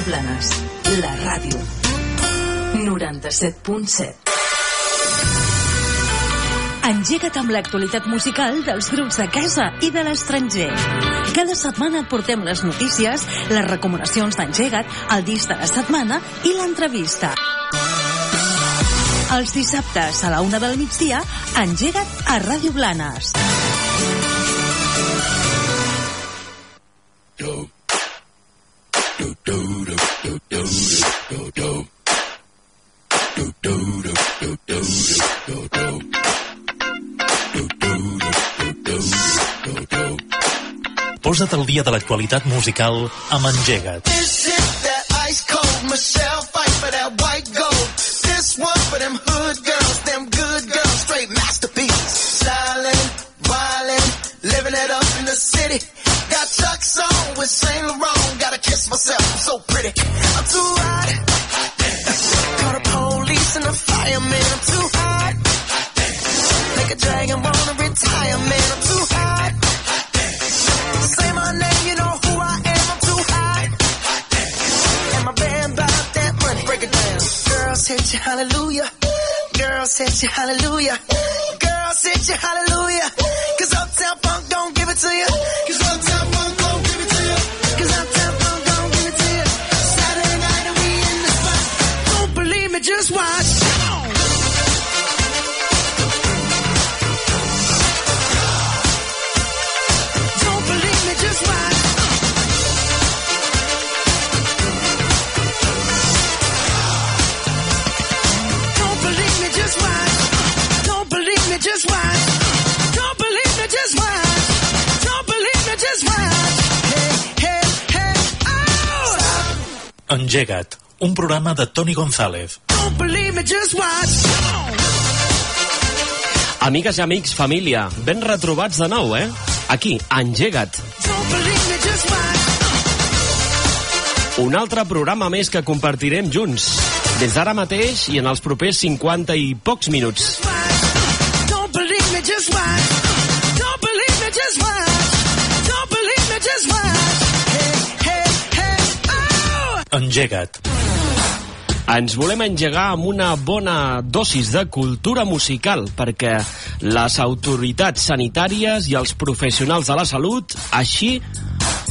Ràdio Blanes, la ràdio. 97.7 Engega't amb l'actualitat musical dels grups de casa i de l'estranger. Cada setmana et portem les notícies, les recomanacions d'Engega't, el disc de la setmana i l'entrevista. Els dissabtes a la una del migdia, engega't a Ràdio Blanes. Posa't al dia de l'actualitat musical amb Engega't. I'm too hot. Call the police and the fireman. I'm too hot. Hit you, hallelujah. Girls hit you, hallelujah. Cause Uptown Funk don't give it to you. Cause Uptown Engega't, un programa de Toni González. Amigues i amics, família, ben retrobats de nou, eh? Aquí, engega't. Un altre programa més que compartirem junts. Des d'ara mateix i en els propers 50 i pocs minuts. Engega't. Ens volem engegar amb una bona dosis de cultura musical perquè les autoritats sanitàries i els professionals de la salut així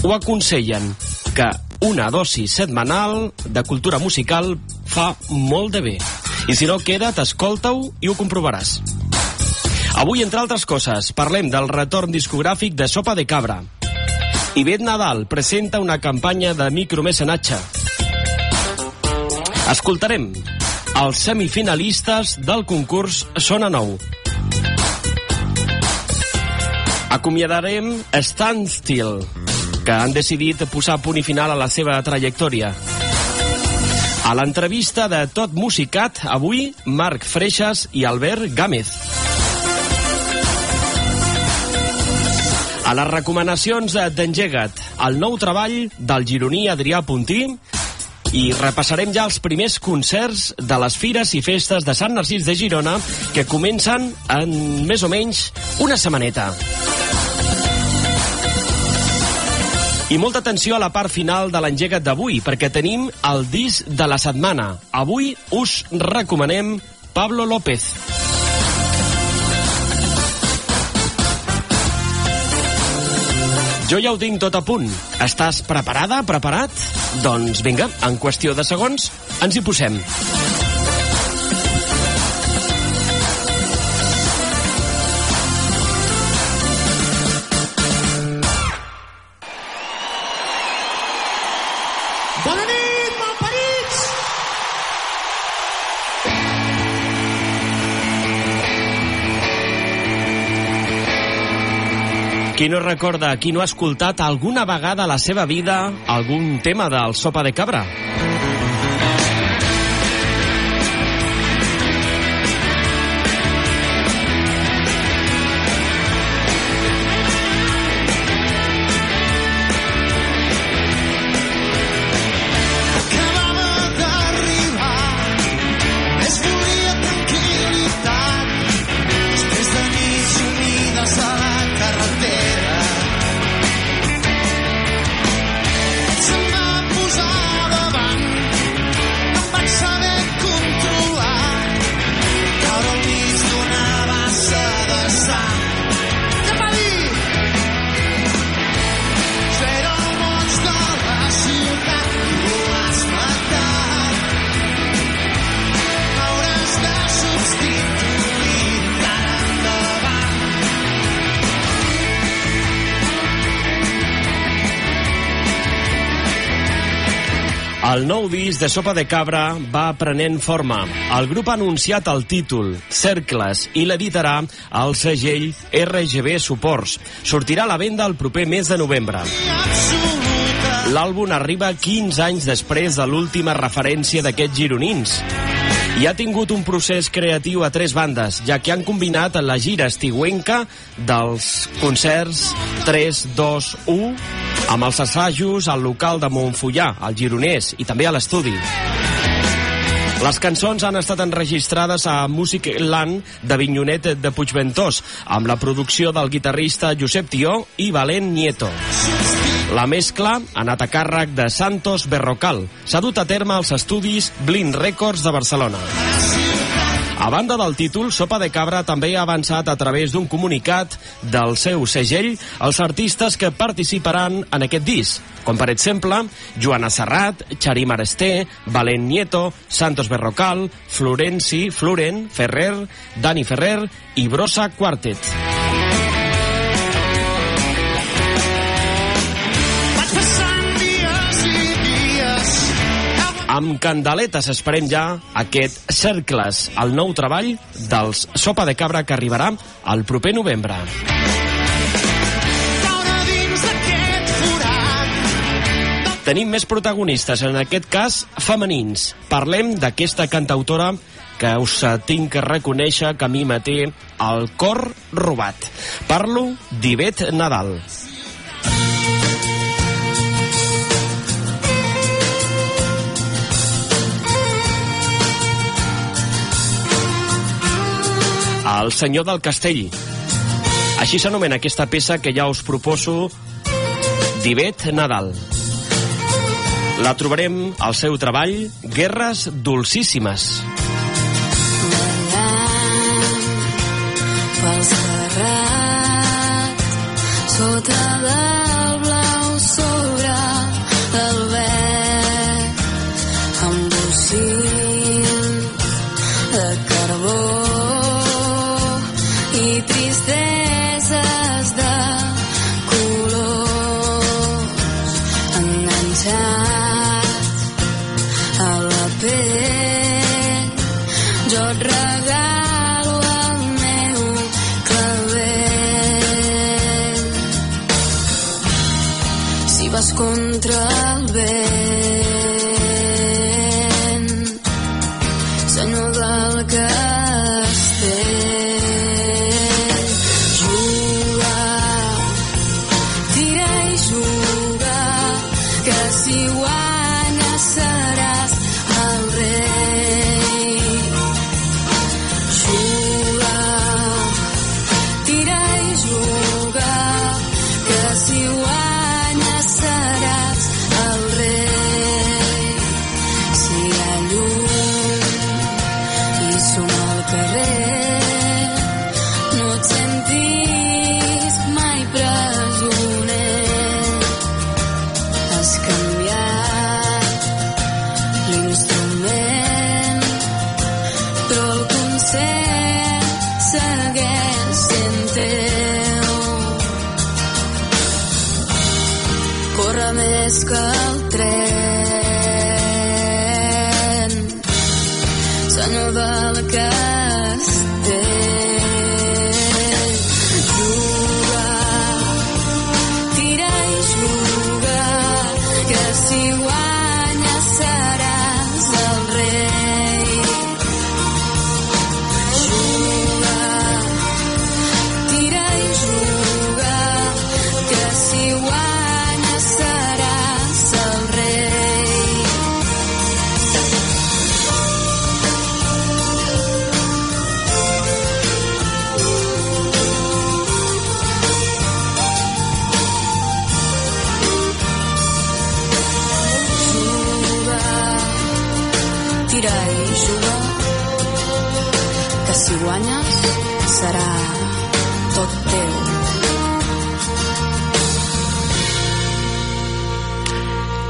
ho aconsellen, que una dosi setmanal de cultura musical fa molt de bé. I si no, queda't, escolta-ho i ho comprovaràs. Avui, entre altres coses, parlem del retorn discogràfic de Sopa de Cabra. Ivet Nadal presenta una campanya de micromecenatge. Escoltarem els semifinalistes del concurs Sona Nou. Acomiadarem Standstill, que han decidit posar punt i final a la seva trajectòria. A l'entrevista de Tot Musicat, avui, Marc Freixas i Albert Gámez. A les recomanacions d'Engega't, el nou treball del gironí Adrià Puntí i repassarem ja els primers concerts de les fires i festes de Sant Narcís de Girona que comencen en més o menys una setmaneta. I molta atenció a la part final de l'engegat d'avui, perquè tenim el disc de la setmana. Avui us recomanem Pablo López. Jo ja ho tinc tot a punt. Estàs preparada, preparat? Doncs vinga, en qüestió de segons, ens hi posem. Qui no recorda, qui no ha escoltat alguna vegada a la seva vida algun tema del Sopa de Cabra? El nou disc de Sopa de Cabra va prenent forma. El grup ha anunciat el títol, Cercles, i l'editarà al segell RGB Suports. Sortirà a la venda el proper mes de novembre. L'àlbum arriba 15 anys després de l'última referència d'aquests gironins i ha tingut un procés creatiu a tres bandes, ja que han combinat la gira estiuenca dels concerts 3, 2, 1 amb els assajos al local de Montfullà, al Gironès, i també a l'estudi. Les cançons han estat enregistrades a Music Land de Vinyonet de Puigventós, amb la producció del guitarrista Josep Tió i Valent Nieto. La mescla ha anat a càrrec de Santos Berrocal. S'ha dut a terme als estudis Blind Records de Barcelona. Banda del títol, Sopa de Cabra també ha avançat a través d'un comunicat del seu segell als artistes que participaran en aquest disc, com per exemple Joana Serrat, Charim Aresté, Valent Nieto, Santos Berrocal, Florenci, Floren, Ferrer, Dani Ferrer i Brossa Quartet. Amb candeletes esperem ja aquest Cercles, el nou treball dels Sopa de Cabra que arribarà el proper novembre. Tenim més protagonistes, en aquest cas femenins. Parlem d'aquesta cantautora que us tinc que reconèixer que a mi me té el cor robat. Parlo d'Ivet Nadal. El senyor del castell. Així s'anomena aquesta peça que ja us proposo d'Ivet Nadal. La trobarem al seu treball Guerres Dolcíssimes. pels carrats sota del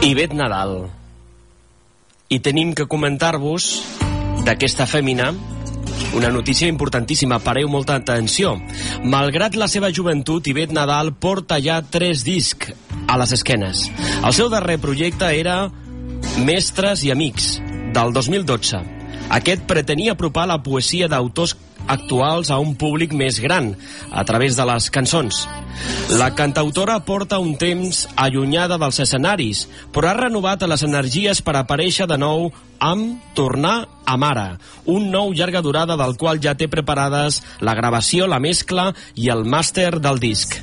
Ivet Nadal. I tenim que comentar-vos d'aquesta fèmina una notícia importantíssima, pareu molta atenció. Malgrat la seva joventut, Ivet Nadal porta ja tres discs a les esquenes. El seu darrer projecte era Mestres i amics, del 2012. Aquest pretenia apropar la poesia d'autors actuals a un públic més gran, a través de les cançons. La cantautora porta un temps allunyada dels escenaris, però ha renovat les energies per aparèixer de nou amb Tornar a Mare, un nou llarga durada del qual ja té preparades la gravació, la mescla i el màster del disc.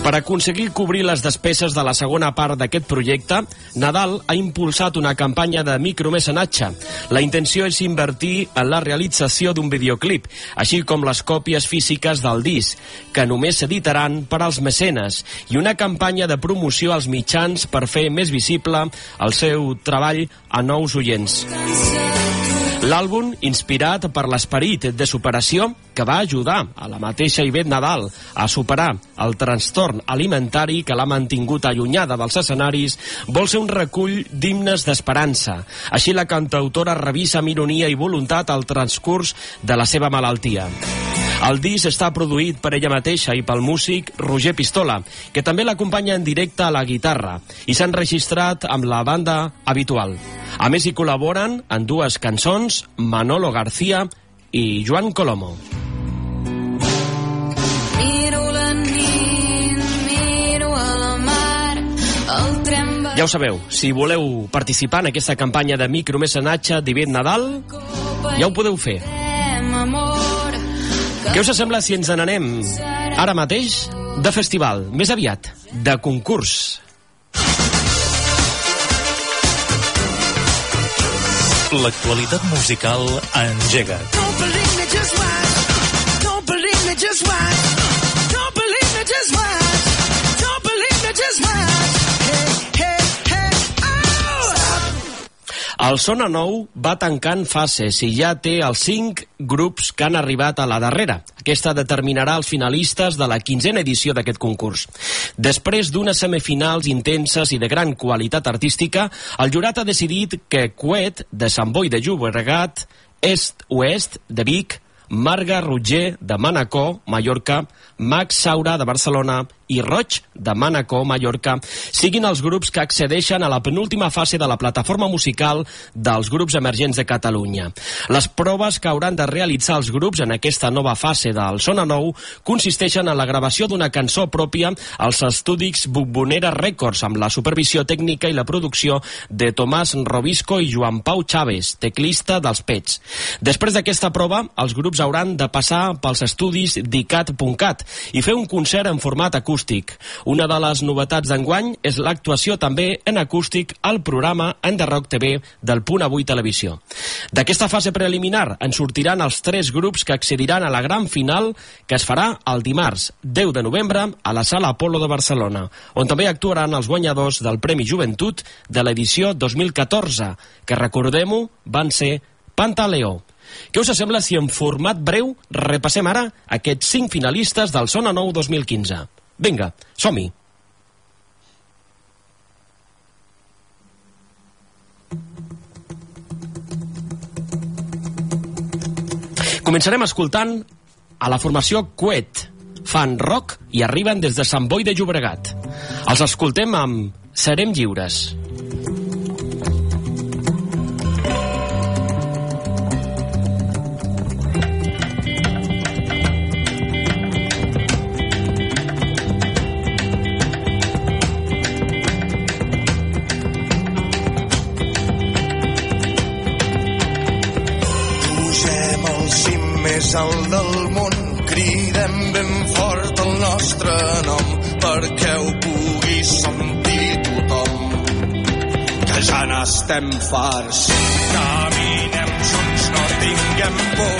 Per aconseguir cobrir les despeses de la segona part d'aquest projecte, Nadal ha impulsat una campanya de micromecenatge. La intenció és invertir en la realització d'un videoclip, així com les còpies físiques del disc, que només s'editaran per als mecenes, i una campanya de promoció als mitjans per fer més visible el seu treball a nous oients. L'àlbum, inspirat per l'esperit de superació que va ajudar a la mateixa Ivet Nadal a superar el trastorn alimentari que l'ha mantingut allunyada dels escenaris, vol ser un recull d'himnes d'esperança. Així la cantautora revisa amb ironia i voluntat el transcurs de la seva malaltia. El disc està produït per ella mateixa i pel músic Roger Pistola, que també l'acompanya en directe a la guitarra, i s'han registrat amb la banda habitual. A més, hi col·laboren en dues cançons Manolo García i Joan Colomo. Ja ho sabeu, si voleu participar en aquesta campanya de micromecenatge d'Ivet Nadal, ja ho podeu fer. amor, Què us sembla si ens n'anem ara mateix de festival, més aviat, de concurs? L'actualitat musical a Engega't. Don't believe me, just watch. El Sona Nou va tancant fases i ja té els cinc grups que han arribat a la darrera. Aquesta determinarà els finalistes de la quinzena edició d'aquest concurs. Després d'unes semifinals intenses i de gran qualitat artística, el jurat ha decidit que Cuet, de Sant Boi de Llobregat, Est-Oest, de Vic, Marga Roger, de Manacor, Mallorca, Max Saura, de Barcelona, i Roig, de Manacor, Mallorca, siguin els grups que accedeixen a la penúltima fase de la plataforma musical dels grups emergents de Catalunya. Les proves que hauran de realitzar els grups en aquesta nova fase del Sona Nou consisteixen en la gravació d'una cançó pròpia als estudis Bumbonera Records, amb la supervisió tècnica i la producció de Tomàs Robisco i Joan Pau Chaves, teclista dels Pets. Després d'aquesta prova, els grups hauran de passar pels estudis d'ICAT.cat i fer un concert en format acústic. Una de les novetats d'enguany és l'actuació també en acústic al programa En The Rock TV del Punt Avui Televisió. D'aquesta fase preliminar en sortiran els tres grups que accediran a la gran final que es farà el dimarts 10 de novembre a la Sala Apolo de Barcelona, on també actuaran els guanyadors del Premi Joventut de l'edició 2014, que recordem-ho, van ser Pantaleó. Què us sembla si en format breu repassem ara aquests cinc finalistes del Sona Nou 2015? Vinga, som-hi! Començarem escoltant a la formació Cuet. Fan rock i arriben des de Sant Boi de Llobregat. Els escoltem amb Serem lliures. Farts. Caminem junts, no tinguem por,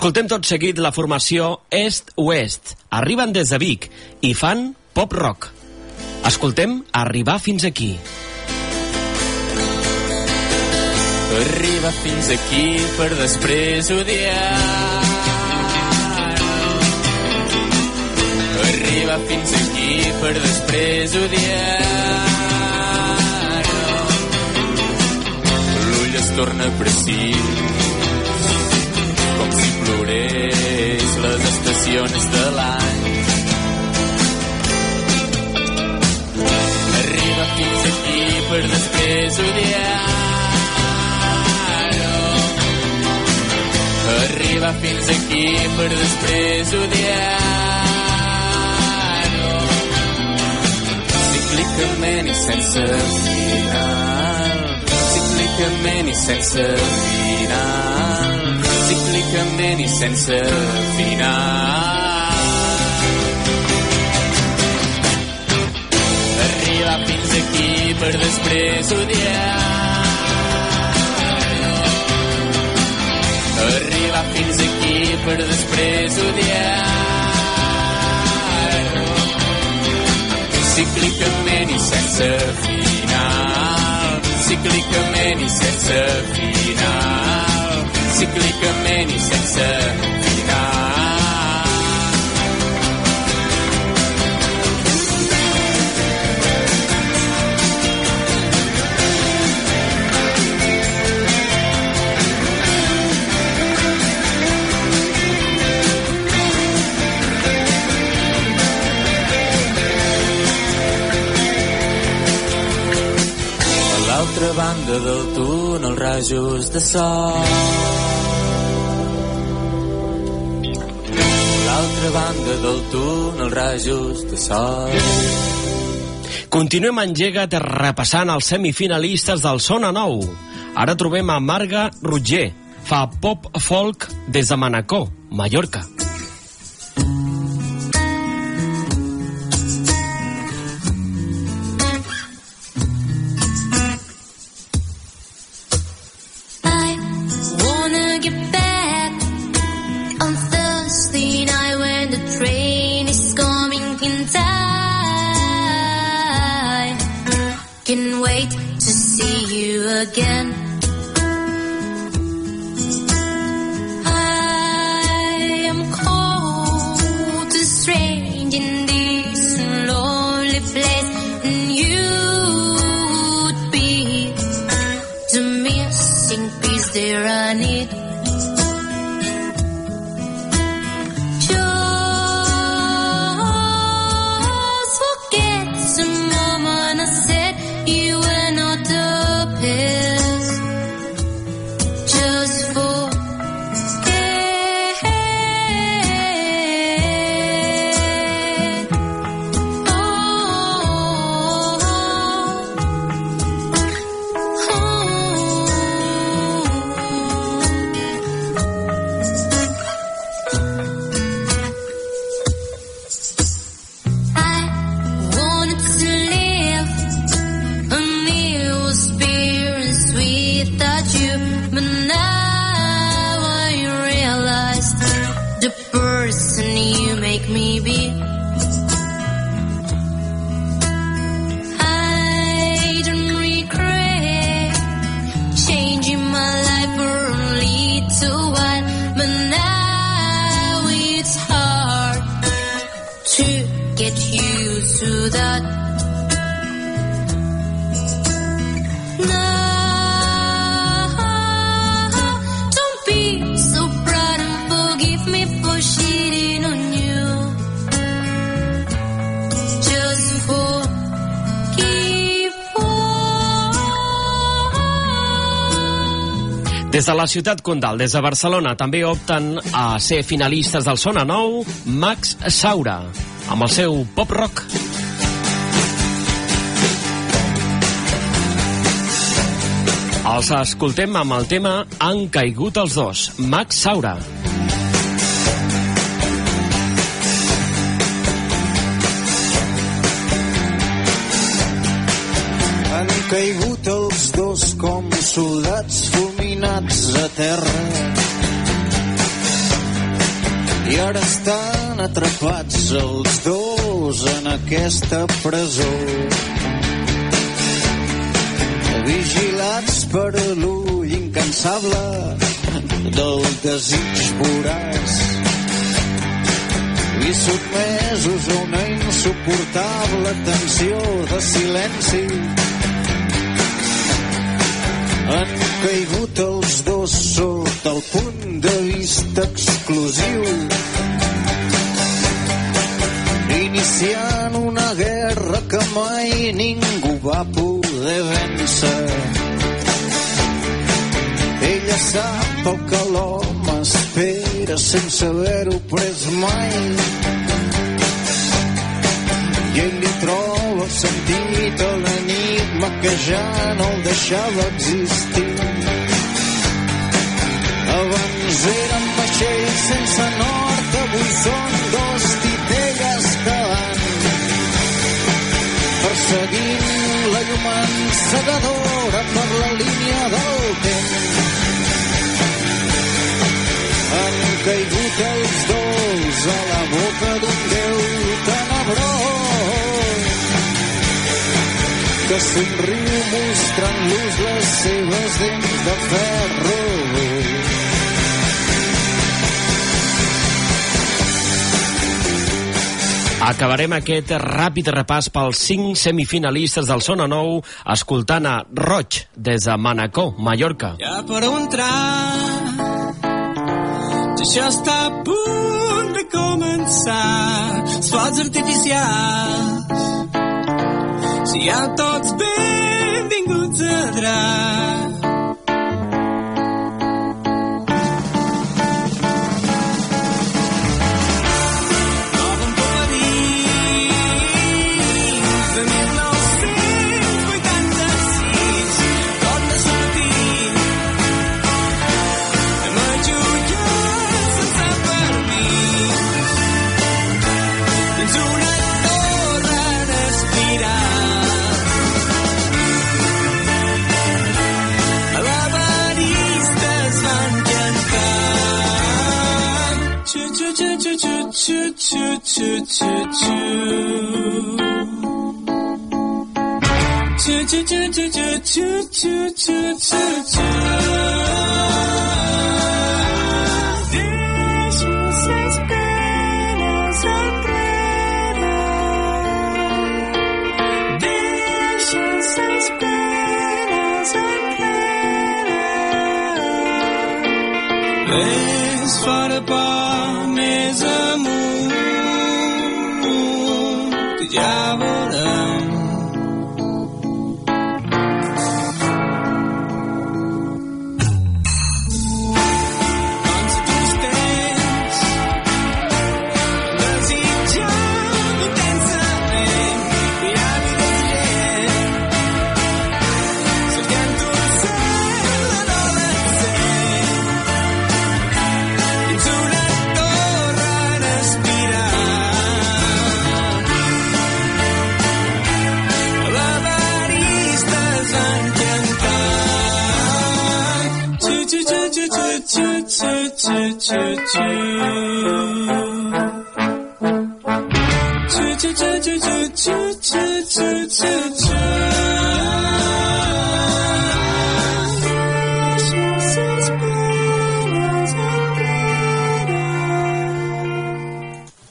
Escoltem tot seguit la formació Est-Oest. Arriben des de Vic i fan pop-rock. Escoltem Arribar fins aquí. Arriba fins aquí per després odiar. Arriba fins aquí per després odiar. L'ull es torna precís, les estacions de l'any. Arriba fins aquí per després odiar. Arriba fins aquí per després odiar-ho. Cíclicament i sense final. Cíclicament i sense final. Cíclicament i sense final. Arriba fins aquí per després odiar Arriba fins aquí per després odiar-ho. Cíclicament i sense final. Cíclicament i sense final. Cíclicament i sense banda del túnel rajos de sol. L'altra banda del túnel rajos de sol. Continuem engega't repassant els semifinalistes del Sona Nou. Ara trobem a Marga Rutger. Fa pop folk des de Manacor, Mallorca. See you again. I am cold strange in this lonely place, and you'd be the missing piece there. Des de la ciutat Condal, des de Barcelona, també opten a ser finalistes del Sona Nou Max Saura, amb el seu pop-rock. Els escoltem amb el tema Han caigut els dos, Max Saura. Han caigut els dos com soldats fulminats a terra. i ara estan atrapats els dos en aquesta presó. Vigilats per l'ull incansable del desig voraç i sotmesos a una insuportable tensió de silenci han caigut els dos sota el punt de vista exclusiu. Iniciant una guerra que mai ningú va poder vèncer. Ella sap el que l'home espera sense haver-ho pres mai ell li troba sentit a l'enigma que ja no el deixava existir. Abans eren vaixells sense nord avui són dos titelles que van perseguint la llum encegadora per la línia del temps. Han caigut els dos a la boca d'un déu tenebrós que somriu mostrant-los les seves dents de ferro. Acabarem aquest ràpid repàs pels cinc semifinalistes del Sona Nou escoltant a Roig des de Manacor, Mallorca. Ja per entrar això està a punt de començar els focs artificials sigueu tots benvinguts a drac choo choo choo choo choo. Choo choo choo choo choo choo choo choo choo choo. Delicious ice cream is a Delicious ice cream is a Place for the bomb is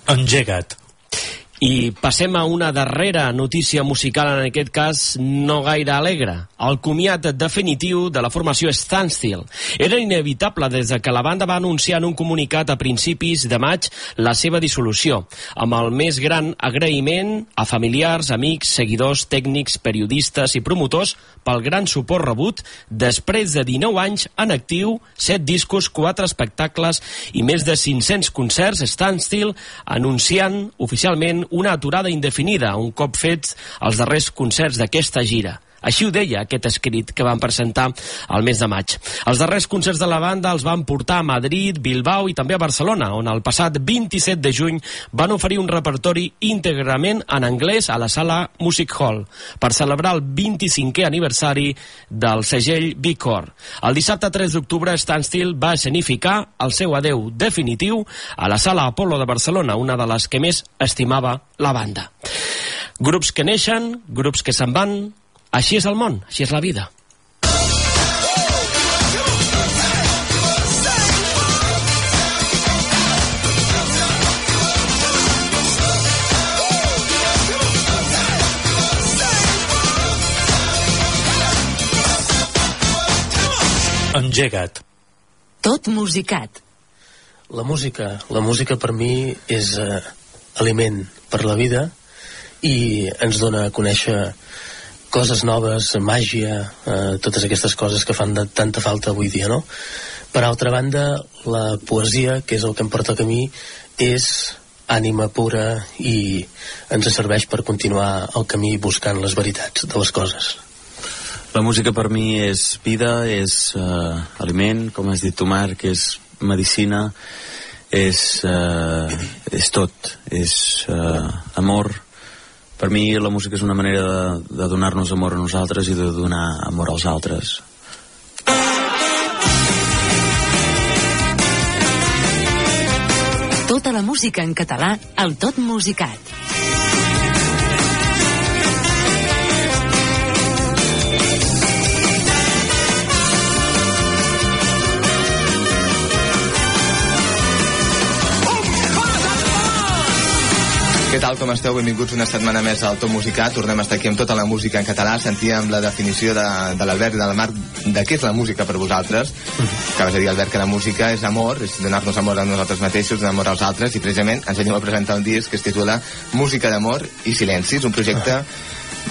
Engega't. I passem a una darrera notícia musical, en aquest cas no gaire alegre. El comiat definitiu de la formació Standstill. Era inevitable des de que la banda va anunciar en un comunicat a principis de maig la seva dissolució, amb el més gran agraïment a familiars, amics, seguidors, tècnics, periodistes i promotors pel gran suport rebut després de 19 anys en actiu, 7 discos, 4 espectacles i més de 500 concerts Standstill anunciant oficialment una aturada indefinida un cop fets els darrers concerts d'aquesta gira. Així ho deia aquest escrit que van presentar al mes de maig. Els darrers concerts de la banda els van portar a Madrid, Bilbao i també a Barcelona, on el passat 27 de juny van oferir un repertori íntegrament en anglès a la sala Music Hall per celebrar el 25è aniversari del segell Bicor. El dissabte 3 d'octubre Standstill va escenificar el seu adeu definitiu a la sala Apollo de Barcelona, una de les que més estimava la banda. Grups que neixen, grups que se'n van, així és el món, així és la vida. Engega't. Tot musicat. La música, la música per mi és eh, aliment per la vida i ens dona a conèixer coses noves, màgia, eh, totes aquestes coses que fan de tanta falta avui dia, no? Per altra banda, la poesia, que és el que em porta a mi, és ànima pura i ens serveix per continuar el camí buscant les veritats de les coses. La música per mi és vida, és uh, aliment, com has dit tu Marc, és medicina, és, uh, és tot, és uh, amor. Per mi la música és una manera de, de donar-nos amor a nosaltres i de donar amor als altres. Tota la música en català al Tot Musicat. Què tal, com esteu? Benvinguts una setmana més al Tot Musicat. Tornem a estar aquí amb tota la música en català. Sentíem la definició de, de l'Albert i del Marc de què és la música per vosaltres. Acabes de dir, Albert, que la música és amor, és donar-nos amor a nosaltres mateixos, donar amor als altres, i precisament ens venim a presentar un disc que es titula Música d'amor i silencis, un projecte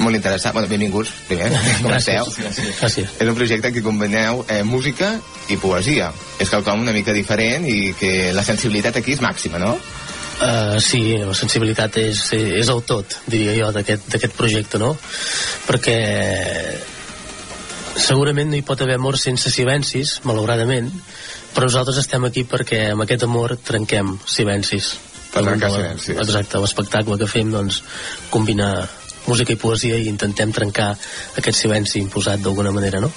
molt interessant. Bueno, benvinguts, primer, com esteu? Gràcies. Gràcies. És un projecte què combineu eh, música i poesia. És quelcom una mica diferent i que la sensibilitat aquí és màxima, no? Uh, sí, la sensibilitat és, és el tot, diria jo, d'aquest projecte, no? Perquè segurament no hi pot haver amor sense silencis, malauradament, però nosaltres estem aquí perquè amb aquest amor trenquem silencis. Per trencar silencis. Exacte, l'espectacle que fem, doncs, combina música i poesia i intentem trencar aquest silenci imposat d'alguna manera, no?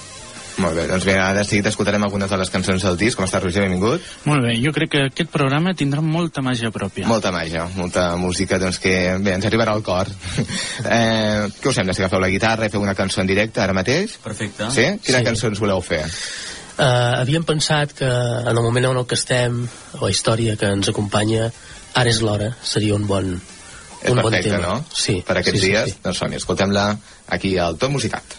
Molt bé, doncs bé, ara de seguida escoltarem algunes de les cançons del disc. Com està, Roger? Benvingut. Molt bé, jo crec que aquest programa tindrà molta màgia pròpia. Molta màgia, molta música, doncs que bé, ens arribarà al cor. eh, què us sembla si agafeu la guitarra i feu una cançó en directe ara mateix? Perfecte. Sí? Quina Sí. cançó ens voleu fer? Uh, havíem pensat que en el moment en el que estem, la història que ens acompanya, ara és l'hora, seria un bon, És un bon perfecte, tema. no? Sí. Per aquests sí, sí, dies, sí. doncs som-hi, escoltem-la aquí al Tot Musicat.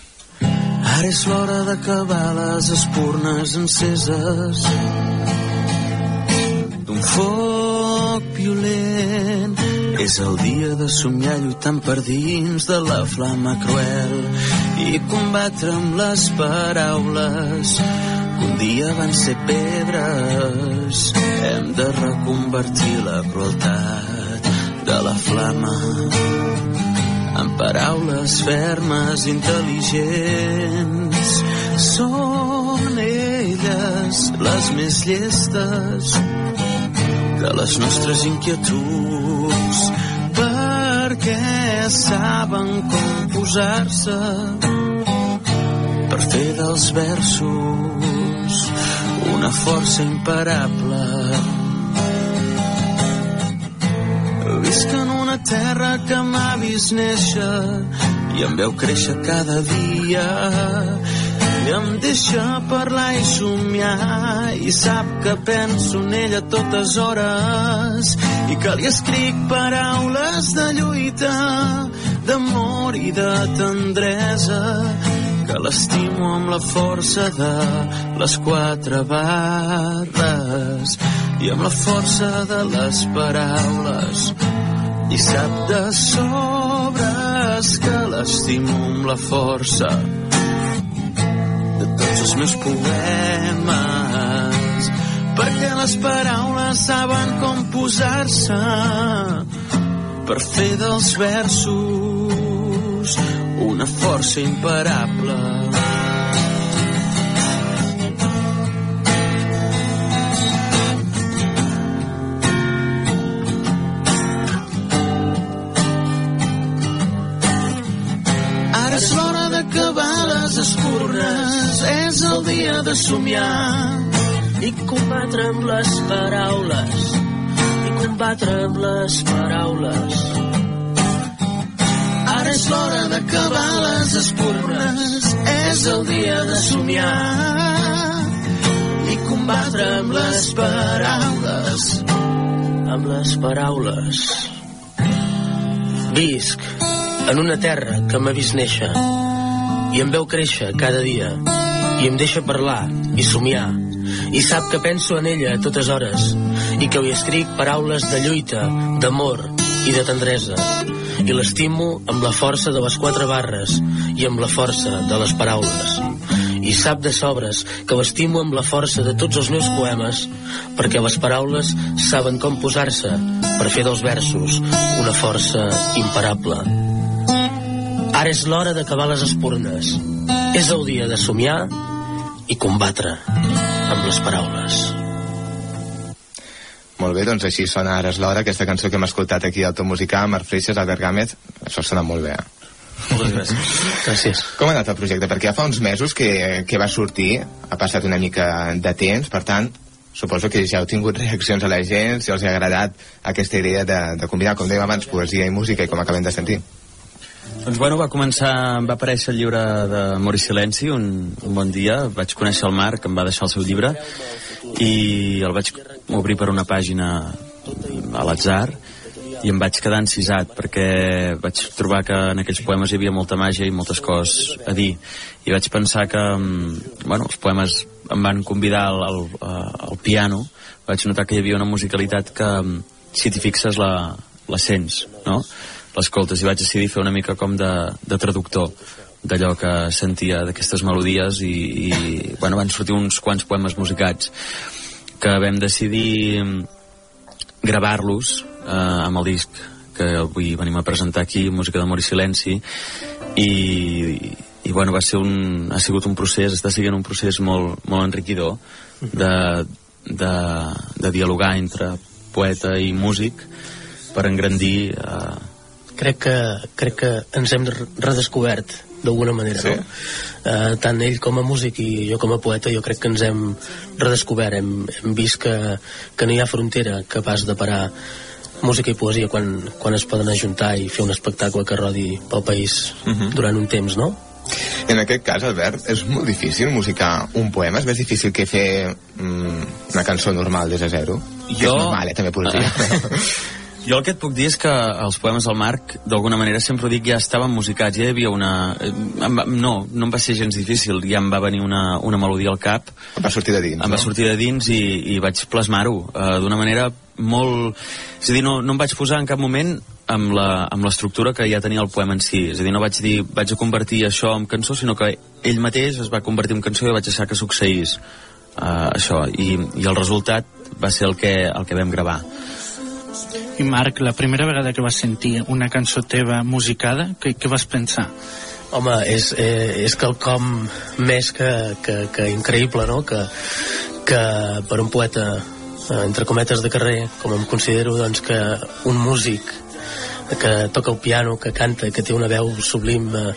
Ara és l'hora d'acabar les espurnes enceses d'un foc violent. És el dia de somiar lluitant per dins de la flama cruel i combatre amb les paraules que un dia van ser pedres. Hem de reconvertir la crueltat de la flama amb paraules fermes, intel·ligents. Són elles les més llestes de les nostres inquietuds perquè saben com posar-se per fer dels versos una força imparable Visc en una terra que m'ha vist néixer i em veu créixer cada dia. I em deixa parlar i somiar i sap que penso en ella totes hores i que li escric paraules de lluita d'amor i de tendresa que l'estimo amb la força de les quatre barres i amb la força de les paraules i sap de sobres que l'estimo amb la força de tots els meus poemes perquè les paraules saben com posar-se per fer dels versos una força imparable. De somiar i combatre amb les paraules i combatre amb les paraules Ara és l'hora d'acabar les espurnes, és el dia de somiar i combatre amb les paraules. amb les paraules visc en una terra que m'ha vist néixer i em veu créixer cada dia i em deixa parlar i somiar. I sap que penso en ella a totes hores i que li escric paraules de lluita, d'amor i de tendresa. I l'estimo amb la força de les quatre barres i amb la força de les paraules. I sap de sobres que l'estimo amb la força de tots els meus poemes perquè les paraules saben com posar-se per fer dels versos una força imparable. Ara és l'hora d'acabar les espurnes. És el dia de somiar i combatre amb les paraules Molt bé, doncs així sona ara és l'hora, aquesta cançó que hem escoltat aquí al Tom Musical, Marc Freixas, Albert Gámez, això sona molt bé. eh? Moltes gràcies. Gràcies. Com ha anat el projecte? Perquè ja fa uns mesos que, que va sortir, ha passat una mica de temps, per tant, suposo que ja heu tingut reaccions a la gent, si els ha agradat aquesta idea de, de combinar, com dèiem abans, poesia i música, i com acabem de sentir. Doncs bueno, va començar, va aparèixer el llibre de Mori Silenci un, un bon dia, vaig conèixer el Marc, em va deixar el seu llibre i el vaig obrir per una pàgina a l'atzar i em vaig quedar encisat perquè vaig trobar que en aquells poemes hi havia molta màgia i moltes coses a dir. I vaig pensar que mm, bueno, els poemes em van convidar al, al, al piano. Vaig notar que hi havia una musicalitat que mm, si t'hi fixes la, la sents no? L'escoltes i vaig decidir fer una mica com de, de traductor d'allò que sentia d'aquestes melodies i, i bueno, van sortir uns quants poemes musicats que vam decidir mm, gravar-los eh, amb el disc que avui venim a presentar aquí, Música d'Amor i Silenci i, i, i bueno, va ser un, ha sigut un procés, està sent un procés molt, molt enriquidor de, de, de dialogar entre poeta i músic per engrandir eh, crec que, crec que ens hem redescobert d'alguna manera, Sí. no? Eh, tant ell com a músic i jo com a poeta jo crec que ens hem redescobert hem, hem vist que, que no hi ha frontera capaç de parar música i poesia quan, quan es poden ajuntar i fer un espectacle que rodi pel país Mhm. durant un temps, no? En aquest cas, Albert, és molt difícil musicar un poema, és més difícil que fer mm, una cançó normal des de zero. Que és Jo- normal, eh, també podria. Jo el que et puc dir és que els poemes del Marc, d'alguna manera, sempre ho dic, ja estaven musicats, ja hi havia una... eh, va, no, no em va ser gens difícil, ja em va venir una, una melodia al cap. Em va sortir de dins, Em va no? sortir de dins i, i vaig plasmar-ho uh, d'una manera molt... És a dir, no, no em vaig posar en cap moment amb l'estructura que ja tenia el poema en si. És a dir, no vaig dir, vaig a convertir això en cançó, sinó que ell mateix es va convertir en cançó i vaig deixar que succeís uh, això. I, I el resultat va ser el que, el que vam gravar. I Marc, la primera vegada que vas sentir una cançó teva musicada, què, què vas pensar? Home, és, eh, és quelcom més que, que, que increïble, no? Que, que per un poeta, eh, entre cometes de carrer, com em considero, doncs que un músic que toca el piano, que canta, que té una veu sublim, eh,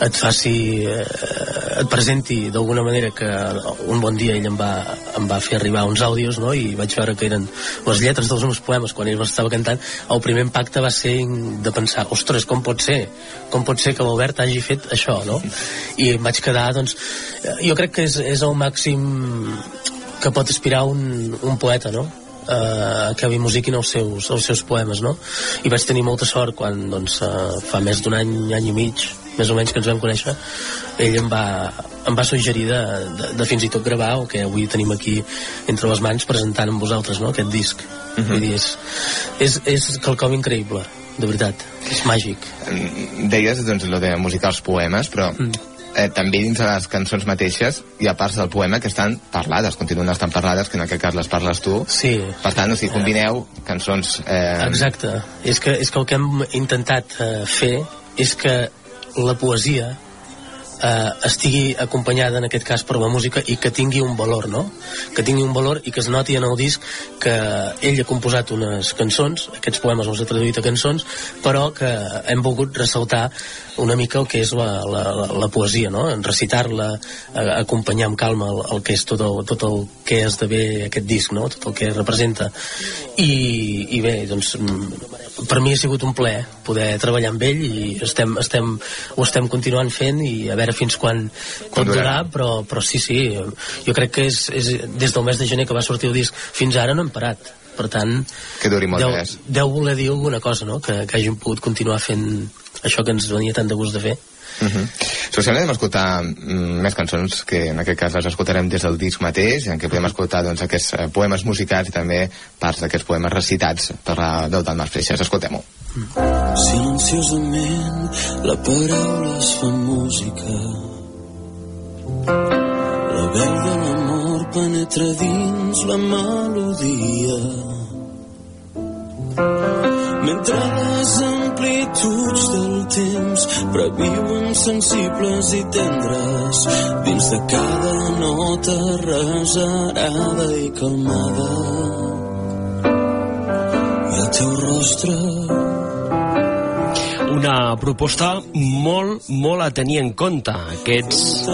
et faci, eh, et presenti d'alguna manera que un bon dia ell em va, em va fer arribar uns àudios, no?, i vaig veure que eren les lletres dels meus poemes quan ell estava cantant, el primer impacte va ser de pensar, ostres, com pot ser? Com pot ser que l'Albert hagi fet això, no? I em vaig quedar, doncs, eh, jo crec que és, és el màxim que pot aspirar un, un poeta, no? eh, que musiquin els seus, els seus poemes, no? I vaig tenir molta sort quan, doncs, eh, fa més d'un any, any i mig, més o menys que ens vam conèixer, ell em va, em va suggerir de, de, de fins i tot gravar el que avui tenim aquí entre les mans presentant amb vosaltres, no?, aquest disc. Mhm. Vull dir, és, és, és quelcom increïble, de veritat, és màgic. Deies, doncs, lo de musicar els poemes, però Mm. eh, també dins de les cançons mateixes hi ha parts del poema que estan parlades, continuen estant parlades, que en aquest cas les parles tu. Sí. Per tant, o sigui, combineu cançons... Eh, Exacte. És que, és que el que hem intentat eh, fer és que la poesia eh, estigui acompanyada en aquest cas per la música i que tingui un valor, no? Que tingui un valor i que es noti en el disc que ell ha composat unes cançons, aquests poemes els ha traduït a cançons, però que hem volgut ressaltar una mica el que és la, la, la, la poesia, no? En recitar-la, acompanyar amb calma el, el que és tot el, tot el que esdevé aquest disc, no? Tot el que representa. I, i bé, doncs, mm, per mi ha sigut un plaer poder treballar amb ell i estem, estem, ho estem continuant fent i a veure fins quan pot durar, però, però sí, sí, jo crec que és, és des del mes de gener que va sortir el disc fins ara no hem parat. Per tant, Que duri molt deu, més. deu voler dir alguna cosa, no? Que, que hàgim pogut continuar fent això que ens venia tant de gust de fer. Uh -huh. Us sembla, anem a escoltar mm, més cançons que en aquest cas les escoltarem des del disc mateix, en què podem escoltar doncs, aquests eh, poemes musicals i també parts d'aquests poemes recitats per la veu del Mas Freixas. Escoltem-ho. Silenciosament la paraula es fa música La veu de l'amor penetra dins la melodia Mentre les amplituds del temps previuen sensibles i tendres dins de cada nota reserada i calmada. I el teu rostre Una proposta molt, molt a tenir en compte. Aquests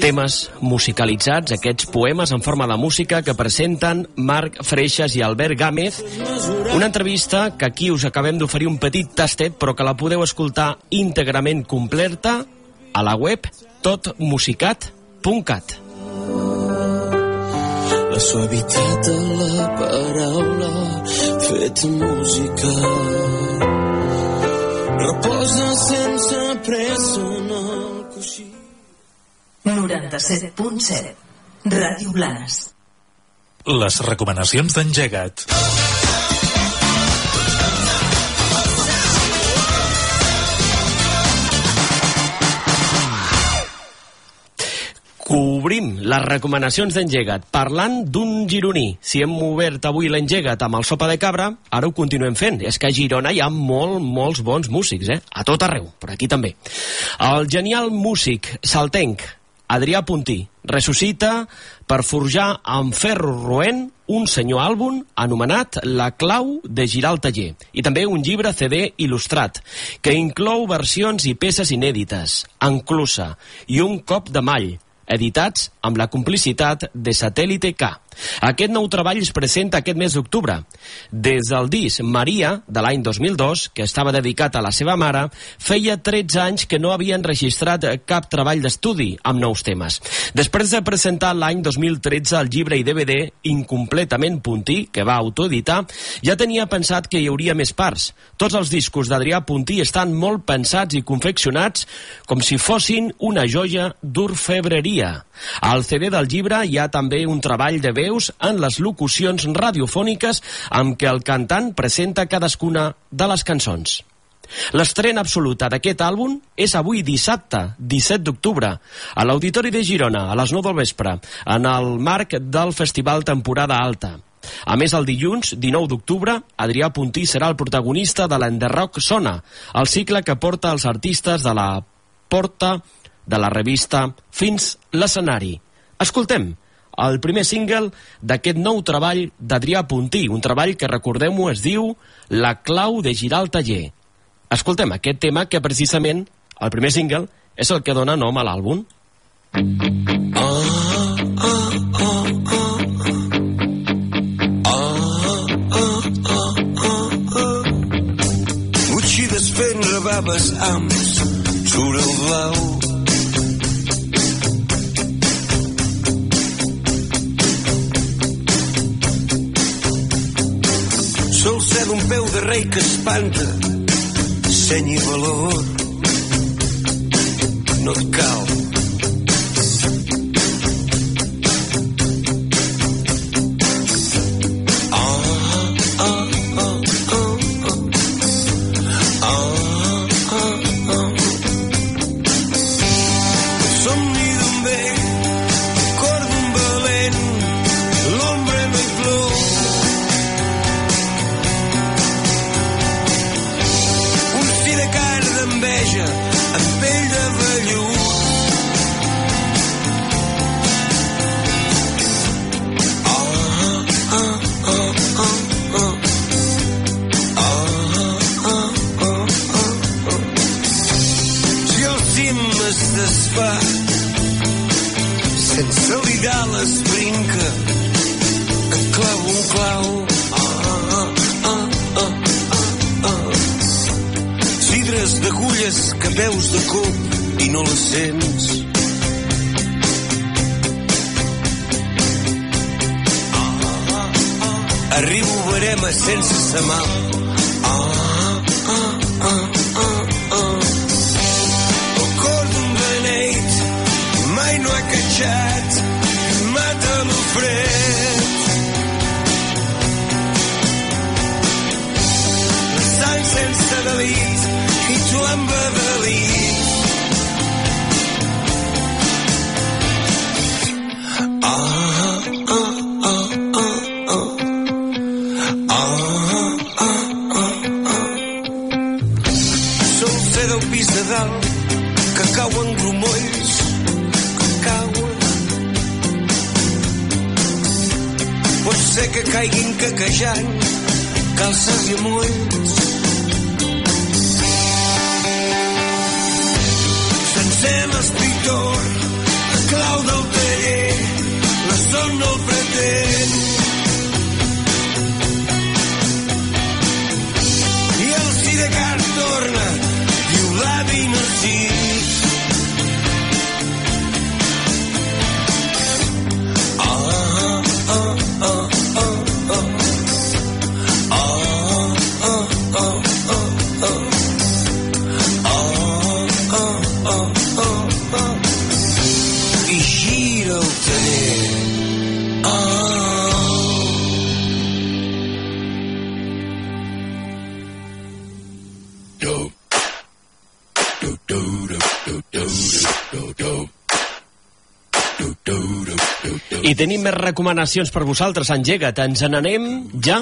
temes musicalitzats, aquests poemes en forma de música que presenten Marc Freixas i Albert Gámez. Una entrevista que aquí us acabem d'oferir un petit tastet, però que la podeu escoltar íntegrament completa a la web totmusicat.cat. La suavitat de la paraula fet música reposa sense pressa en el coixí 97.7 Ràdio Blanes. Les recomanacions d'engegat. Cobrim les recomanacions d'engegat parlant d'un gironí. Si hem obert avui l'engegat amb el sopa de cabra, ara ho continuem fent. És que a Girona hi ha molt, molts bons músics, eh? A tot arreu, per aquí també. El genial músic saltenc Adrià Puntí ressuscita per forjar amb ferro roent un senyor àlbum anomenat La clau de girar el taller i també un llibre CD il·lustrat que inclou versions i peces inèdites, enclusa i un cop de mall editats amb la complicitat de Satèl·lite K. Aquest nou treball es presenta aquest mes d'octubre. Des del disc Maria, de l'any 2002, que estava dedicat a la seva mare, feia 13 anys que no havien registrat cap treball d'estudi amb nous temes. Després de presentar l'any 2013 el llibre i DVD Incompletament Puntí, que va autoeditar, ja tenia pensat que hi hauria més parts. Tots els discos d'Adrià Puntí estan molt pensats i confeccionats com si fossin una joia d'orfebreria. Al CD del llibre hi ha també un treball de veus en les locucions radiofòniques amb què el cantant presenta cadascuna de les cançons. L'estrena absoluta d'aquest àlbum és avui dissabte, 17 d'octubre, a l'Auditori de Girona, a les 9 del vespre, en el marc del Festival Temporada Alta. A més, el dilluns, 19 d'octubre, Adrià Puntí serà el protagonista de l'Enderrock Sona, el cicle que porta els artistes de la porta de la revista fins l'escenari. Escoltem el primer single d'aquest nou treball d'Adrià Puntí, un treball que, recordem-ho, es diu La clau de girar el taller. Escoltem aquest tema que, precisament, el primer single és el que dona nom a l'àlbum. Utxides fent rebaves amb sobre el blau D'un peu de rei que espanta. Seny i valor no et cal clau. Ah, ah, ah, ah, ah. Cidres d'agulles que veus de cop i no les sents. Arribo a barema sense sa mà. Ah, ah, ah, ah, ah. El cor d'un beneit mai no ha catxat. Delit i tu embadalit. Ah, ah, ah, ah, ah. Ah, ah, pis de que que caiguin caquejant calces i molls. L'escriptor, la del taller, la son no el pretén. I el Sidecar torna, diu l'avi Narcís. I tenim més recomanacions per vosaltres, engega't. Ens n'anem ja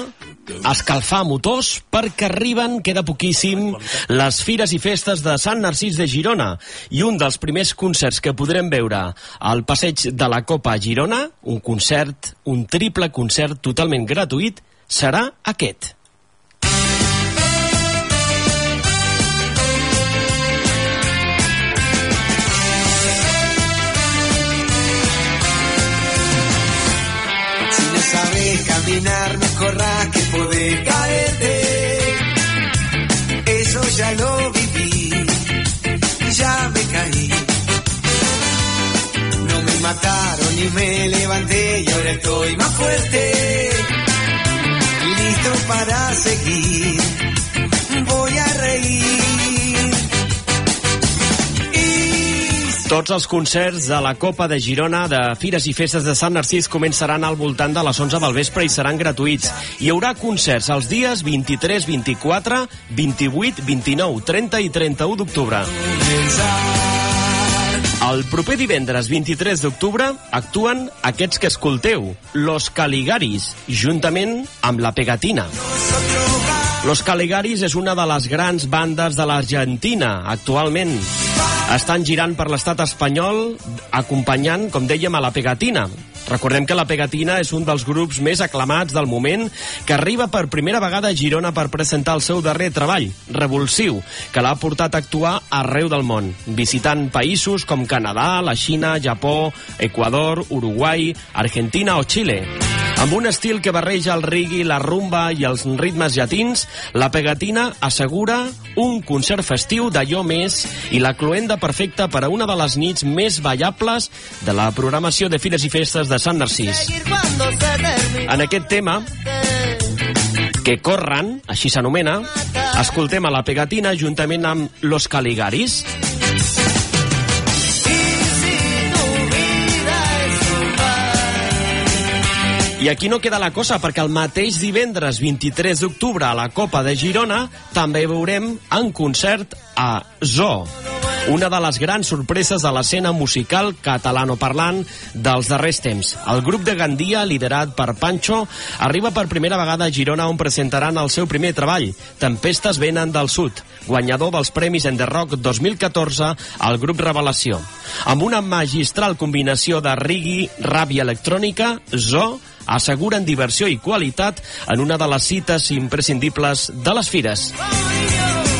a escalfar motors perquè arriben, queda poquíssim, les fires i festes de Sant Narcís de Girona. I un dels primers concerts que podrem veure al passeig de la Copa a Girona, un concert, un triple concert totalment gratuït, serà aquest. No corras que puede caerte. Eso ya lo viví, ya me caí. No me mataron ni me levanté y ahora estoy más fuerte. Listo para seguir, Tots els concerts de la Copa de Girona de Fires i Festes de Sant Narcís començaran al voltant de les 11 del vespre i seran gratuïts. Hi haurà concerts els dies 23, 24, 28, 29, 30 i 31 d'octubre. El proper divendres 23 d'octubre actuen aquests que escolteu, Los Caligaris, juntament amb la Pegatina. Los Caligaris és una de les grans bandes de l'Argentina, actualment. Estan girant per l'estat espanyol, acompanyant, com dèiem, a la Pegatina. Recordem que la Pegatina és un dels grups més aclamats del moment que arriba per primera vegada a Girona per presentar el seu darrer treball, Revulsiu, que l'ha portat a actuar arreu del món, visitant països com Canadà, la Xina, Japó, Equador, Uruguai, Argentina o Xile. Amb un estil que barreja el reggae, la rumba i els ritmes llatins, la Pegatina assegura un concert festiu d'allò més i la cloenda perfecta per a una de les nits més ballables de la programació de Fires i Festes de Sant Narcís. En aquest tema, que corren, així s'anomena, escoltem a la Pegatina juntament amb Los Caligaris. I aquí no queda la cosa, perquè el mateix divendres 23 d'octubre a la Copa de Girona també veurem en concert a Zo, una de les grans sorpreses de l'escena musical catalanoparlant dels darrers temps. El grup de Gandia, liderat per Pancho, arriba per primera vegada a Girona on presentaran el seu primer treball, Tempestes venen del sud, guanyador dels Premis en The Rock 2014 al grup Revelació. Amb una magistral combinació de reggae, rap i electrònica, Zo asseguren diversió i qualitat en una de les cites imprescindibles de les fires. Que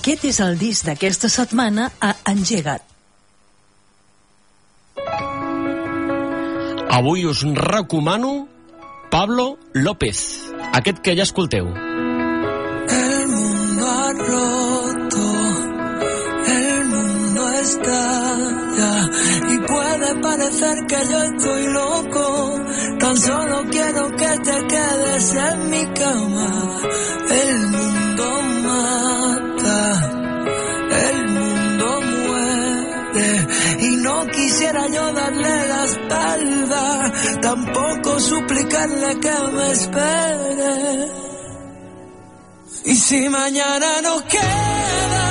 Aquest és el disc d'aquesta setmana a Engega't. Avui us recomano Pablo López, aquest que ja escolteu. El mundo ha roto, el mundo estalla y puede parecer que yo estoy loco. Tan solo quiero que te quedes en mi cama. El mundo quisiera yo darle la espalda, tampoco suplicarle que me espere. Y si mañana no queda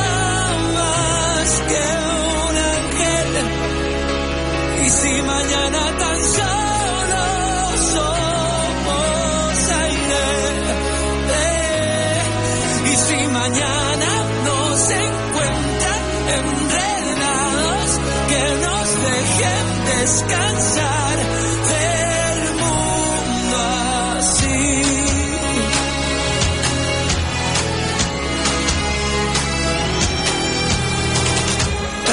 descansar del mundo así.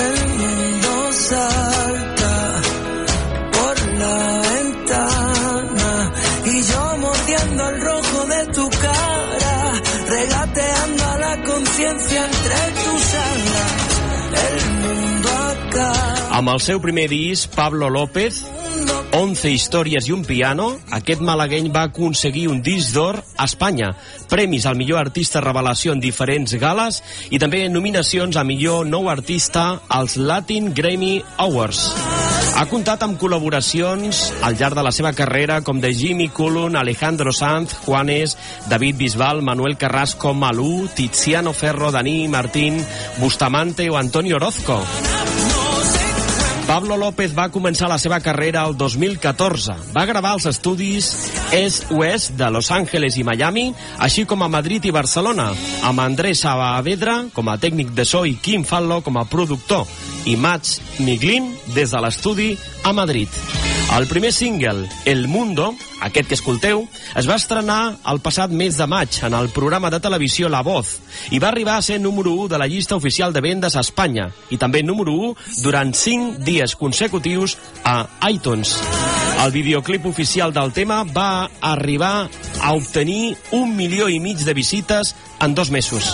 El mundo salta por la ventana y yo mordiendo el rojo de tu cara, regateando a la conciencia entre tus alas. El mundo. Amb el seu primer disc, Pablo López, 11 històries i un piano, aquest malagueny va aconseguir un disc d'or a Espanya, premis al millor artista revelació en diferents gales i també nominacions a millor nou artista als Latin Grammy Awards. Ha comptat amb col·laboracions al llarg de la seva carrera com de Jimmy Cullun, Alejandro Sanz, Juanes, David Bisbal, Manuel Carrasco, Malú, Tiziano Ferro, Dani Martín, Bustamante o Antonio Orozco. Pablo López va començar la seva carrera el 2014. Va gravar als estudis Est Oest de Los Angeles i Miami, així com a Madrid i Barcelona, amb Andrés Saavedra com a tècnic de so i Kim Fallo com a productor, i Mats Miglin des de l'estudi a Madrid. El primer single, El Mundo, aquest que escolteu, es va estrenar el passat mes de maig en el programa de televisió La Voz i va arribar a ser número 1 de la llista oficial de vendes a Espanya i també número 1 durant 5 dies consecutius a iTunes. El videoclip oficial del tema va arribar a obtenir un milió i mig de visites en dos mesos.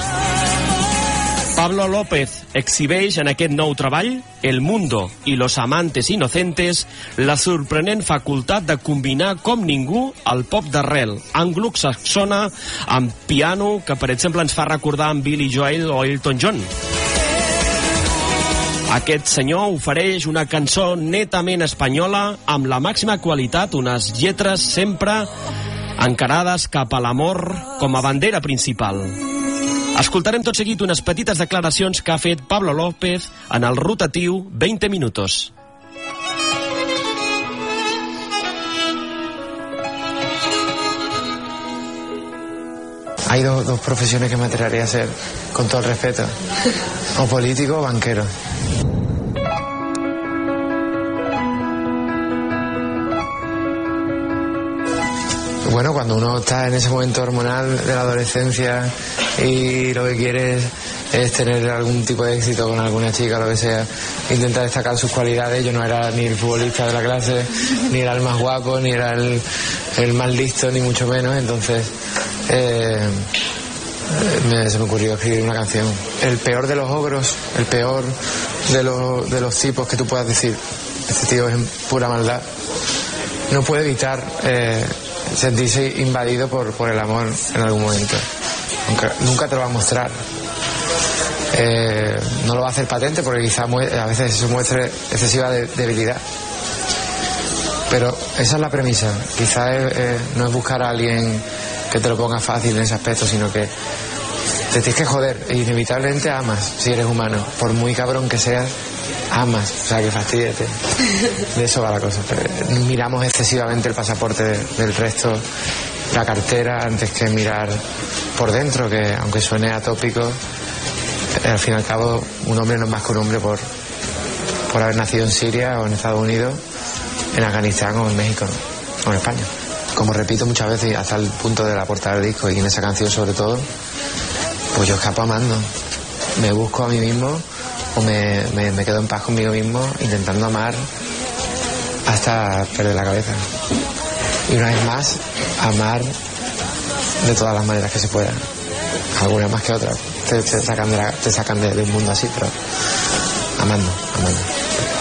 Pablo López exhibeix en aquest nou treball, El Mundo i Los Amantes Inocentes, la sorprenent facultat de combinar com ningú el pop d'arrel anglo-saxona amb piano que, per exemple, ens fa recordar en Billy Joel o Elton John. Aquest senyor ofereix una cançó netament espanyola amb la màxima qualitat, unes lletres sempre encarades cap a l'amor com a bandera principal. Escoltarem tot seguit unes petites declaracions que ha fet Pablo López en el rotatiu 20 minutos. Hay dos, dos profesiones que me atrevería a ser, con todo el respeto. O político o banquero. Bueno, cuando uno está en ese momento hormonal de la adolescencia y lo que quiere es, tener algún tipo de éxito con alguna chica lo que sea, intenta destacar sus cualidades. Yo no era ni el futbolista de la clase, ni era el más guapo, ni era el, el más listo, ni mucho menos. Entonces, eh, me- se me ocurrió escribir una canción. El peor de los ogros, el peor de, los- de los tipos que tú puedas decir, este tío es pura maldad, no puede evitar eh, sentirse invadido por, por el amor en algún momento. Aunque nunca te lo va a mostrar. Eh, no lo va a hacer patente porque quizá a veces se muestre excesiva de- debilidad. Pero esa es la premisa. Quizá no es buscar a alguien que te lo ponga fácil en ese aspecto, sino que te tienes que joder. E inevitablemente amas si eres humano. Por muy cabrón que seas, amas. O sea, que fastidiate. De eso va la cosa. Miramos excesivamente el pasaporte de- del resto, la cartera, antes que mirar por dentro, que aunque suene atópico, eh, al fin y al cabo un hombre no es más que un hombre por, por haber nacido en Siria o en Estados Unidos, en Afganistán o en México o en España. Como repito muchas veces, hasta el punto de la portada del disco y en esa canción sobre todo, pues yo escapo amando. me busco a mí mismo o me, me, quedo en paz conmigo mismo intentando amar hasta perder la cabeza. Y una vez más, amar de todas las maneras que se puedan. Algunas más que otras. Te, sacan, de, la- te sacan de, un mundo así, pero amando, amando.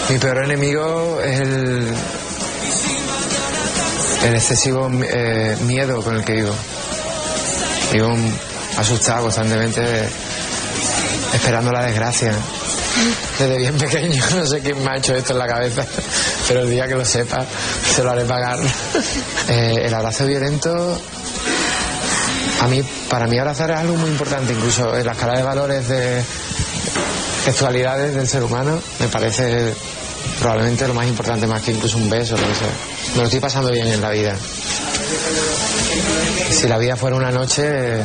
Mi peor enemigo es el, el excesivo eh, miedo con el que vivo. Vivo asustado constantemente, esperando la desgracia. Desde bien pequeño, no sé quién me ha hecho esto en la cabeza, pero el día que lo sepa, se lo haré pagar. Eh, el abrazo violento, a mí, para mí abrazar es algo muy importante, incluso en la escala de valores de sexualidades del ser humano, me parece probablemente lo más importante, más que incluso un beso, lo que sea. Me lo estoy pasando bien en la vida. Si la vida fuera una noche,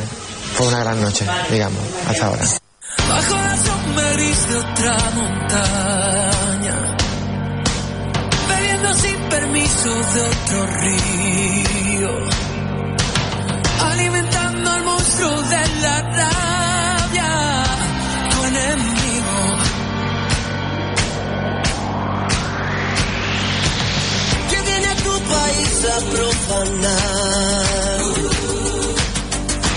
fue una gran noche, digamos, hasta ahora. Gris de otra montaña, bebiendo sin permiso de otro río, alimentando al monstruo de la rabia, tu enemigo. que viene a tu país a profanar,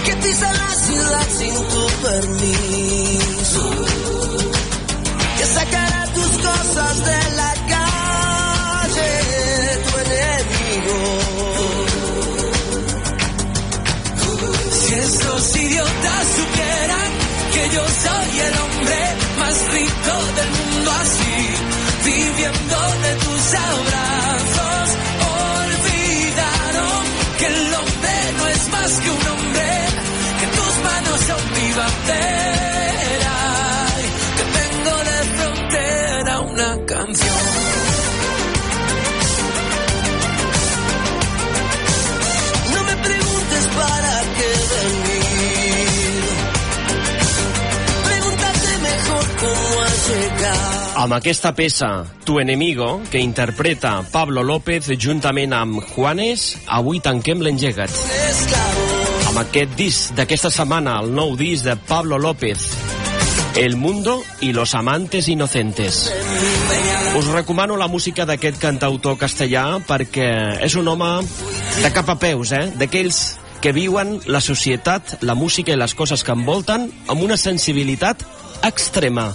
que pisa la ciudad sin tu permiso, cosas de la Amb aquesta peça, Tu enemigo, que interpreta Pablo López juntament amb Juanes, avui tanquem l'engegat. Amb aquest disc d'aquesta setmana, el nou disc de Pablo López, El mundo y los amantes inocentes. Us recomano la música d'aquest cantautor castellà perquè és un home de cap a peus, eh? D'aquells que viuen la societat, la música i les coses que envolten amb una sensibilitat extrema.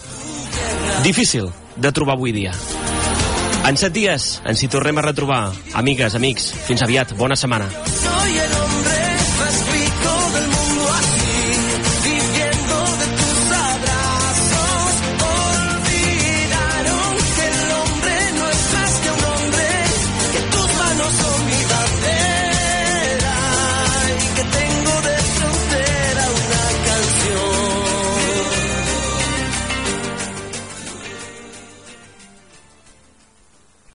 Difícil de trobar avui dia. En set dies ens hi tornem a retrobar. Amigues, amics, fins aviat. Bona setmana.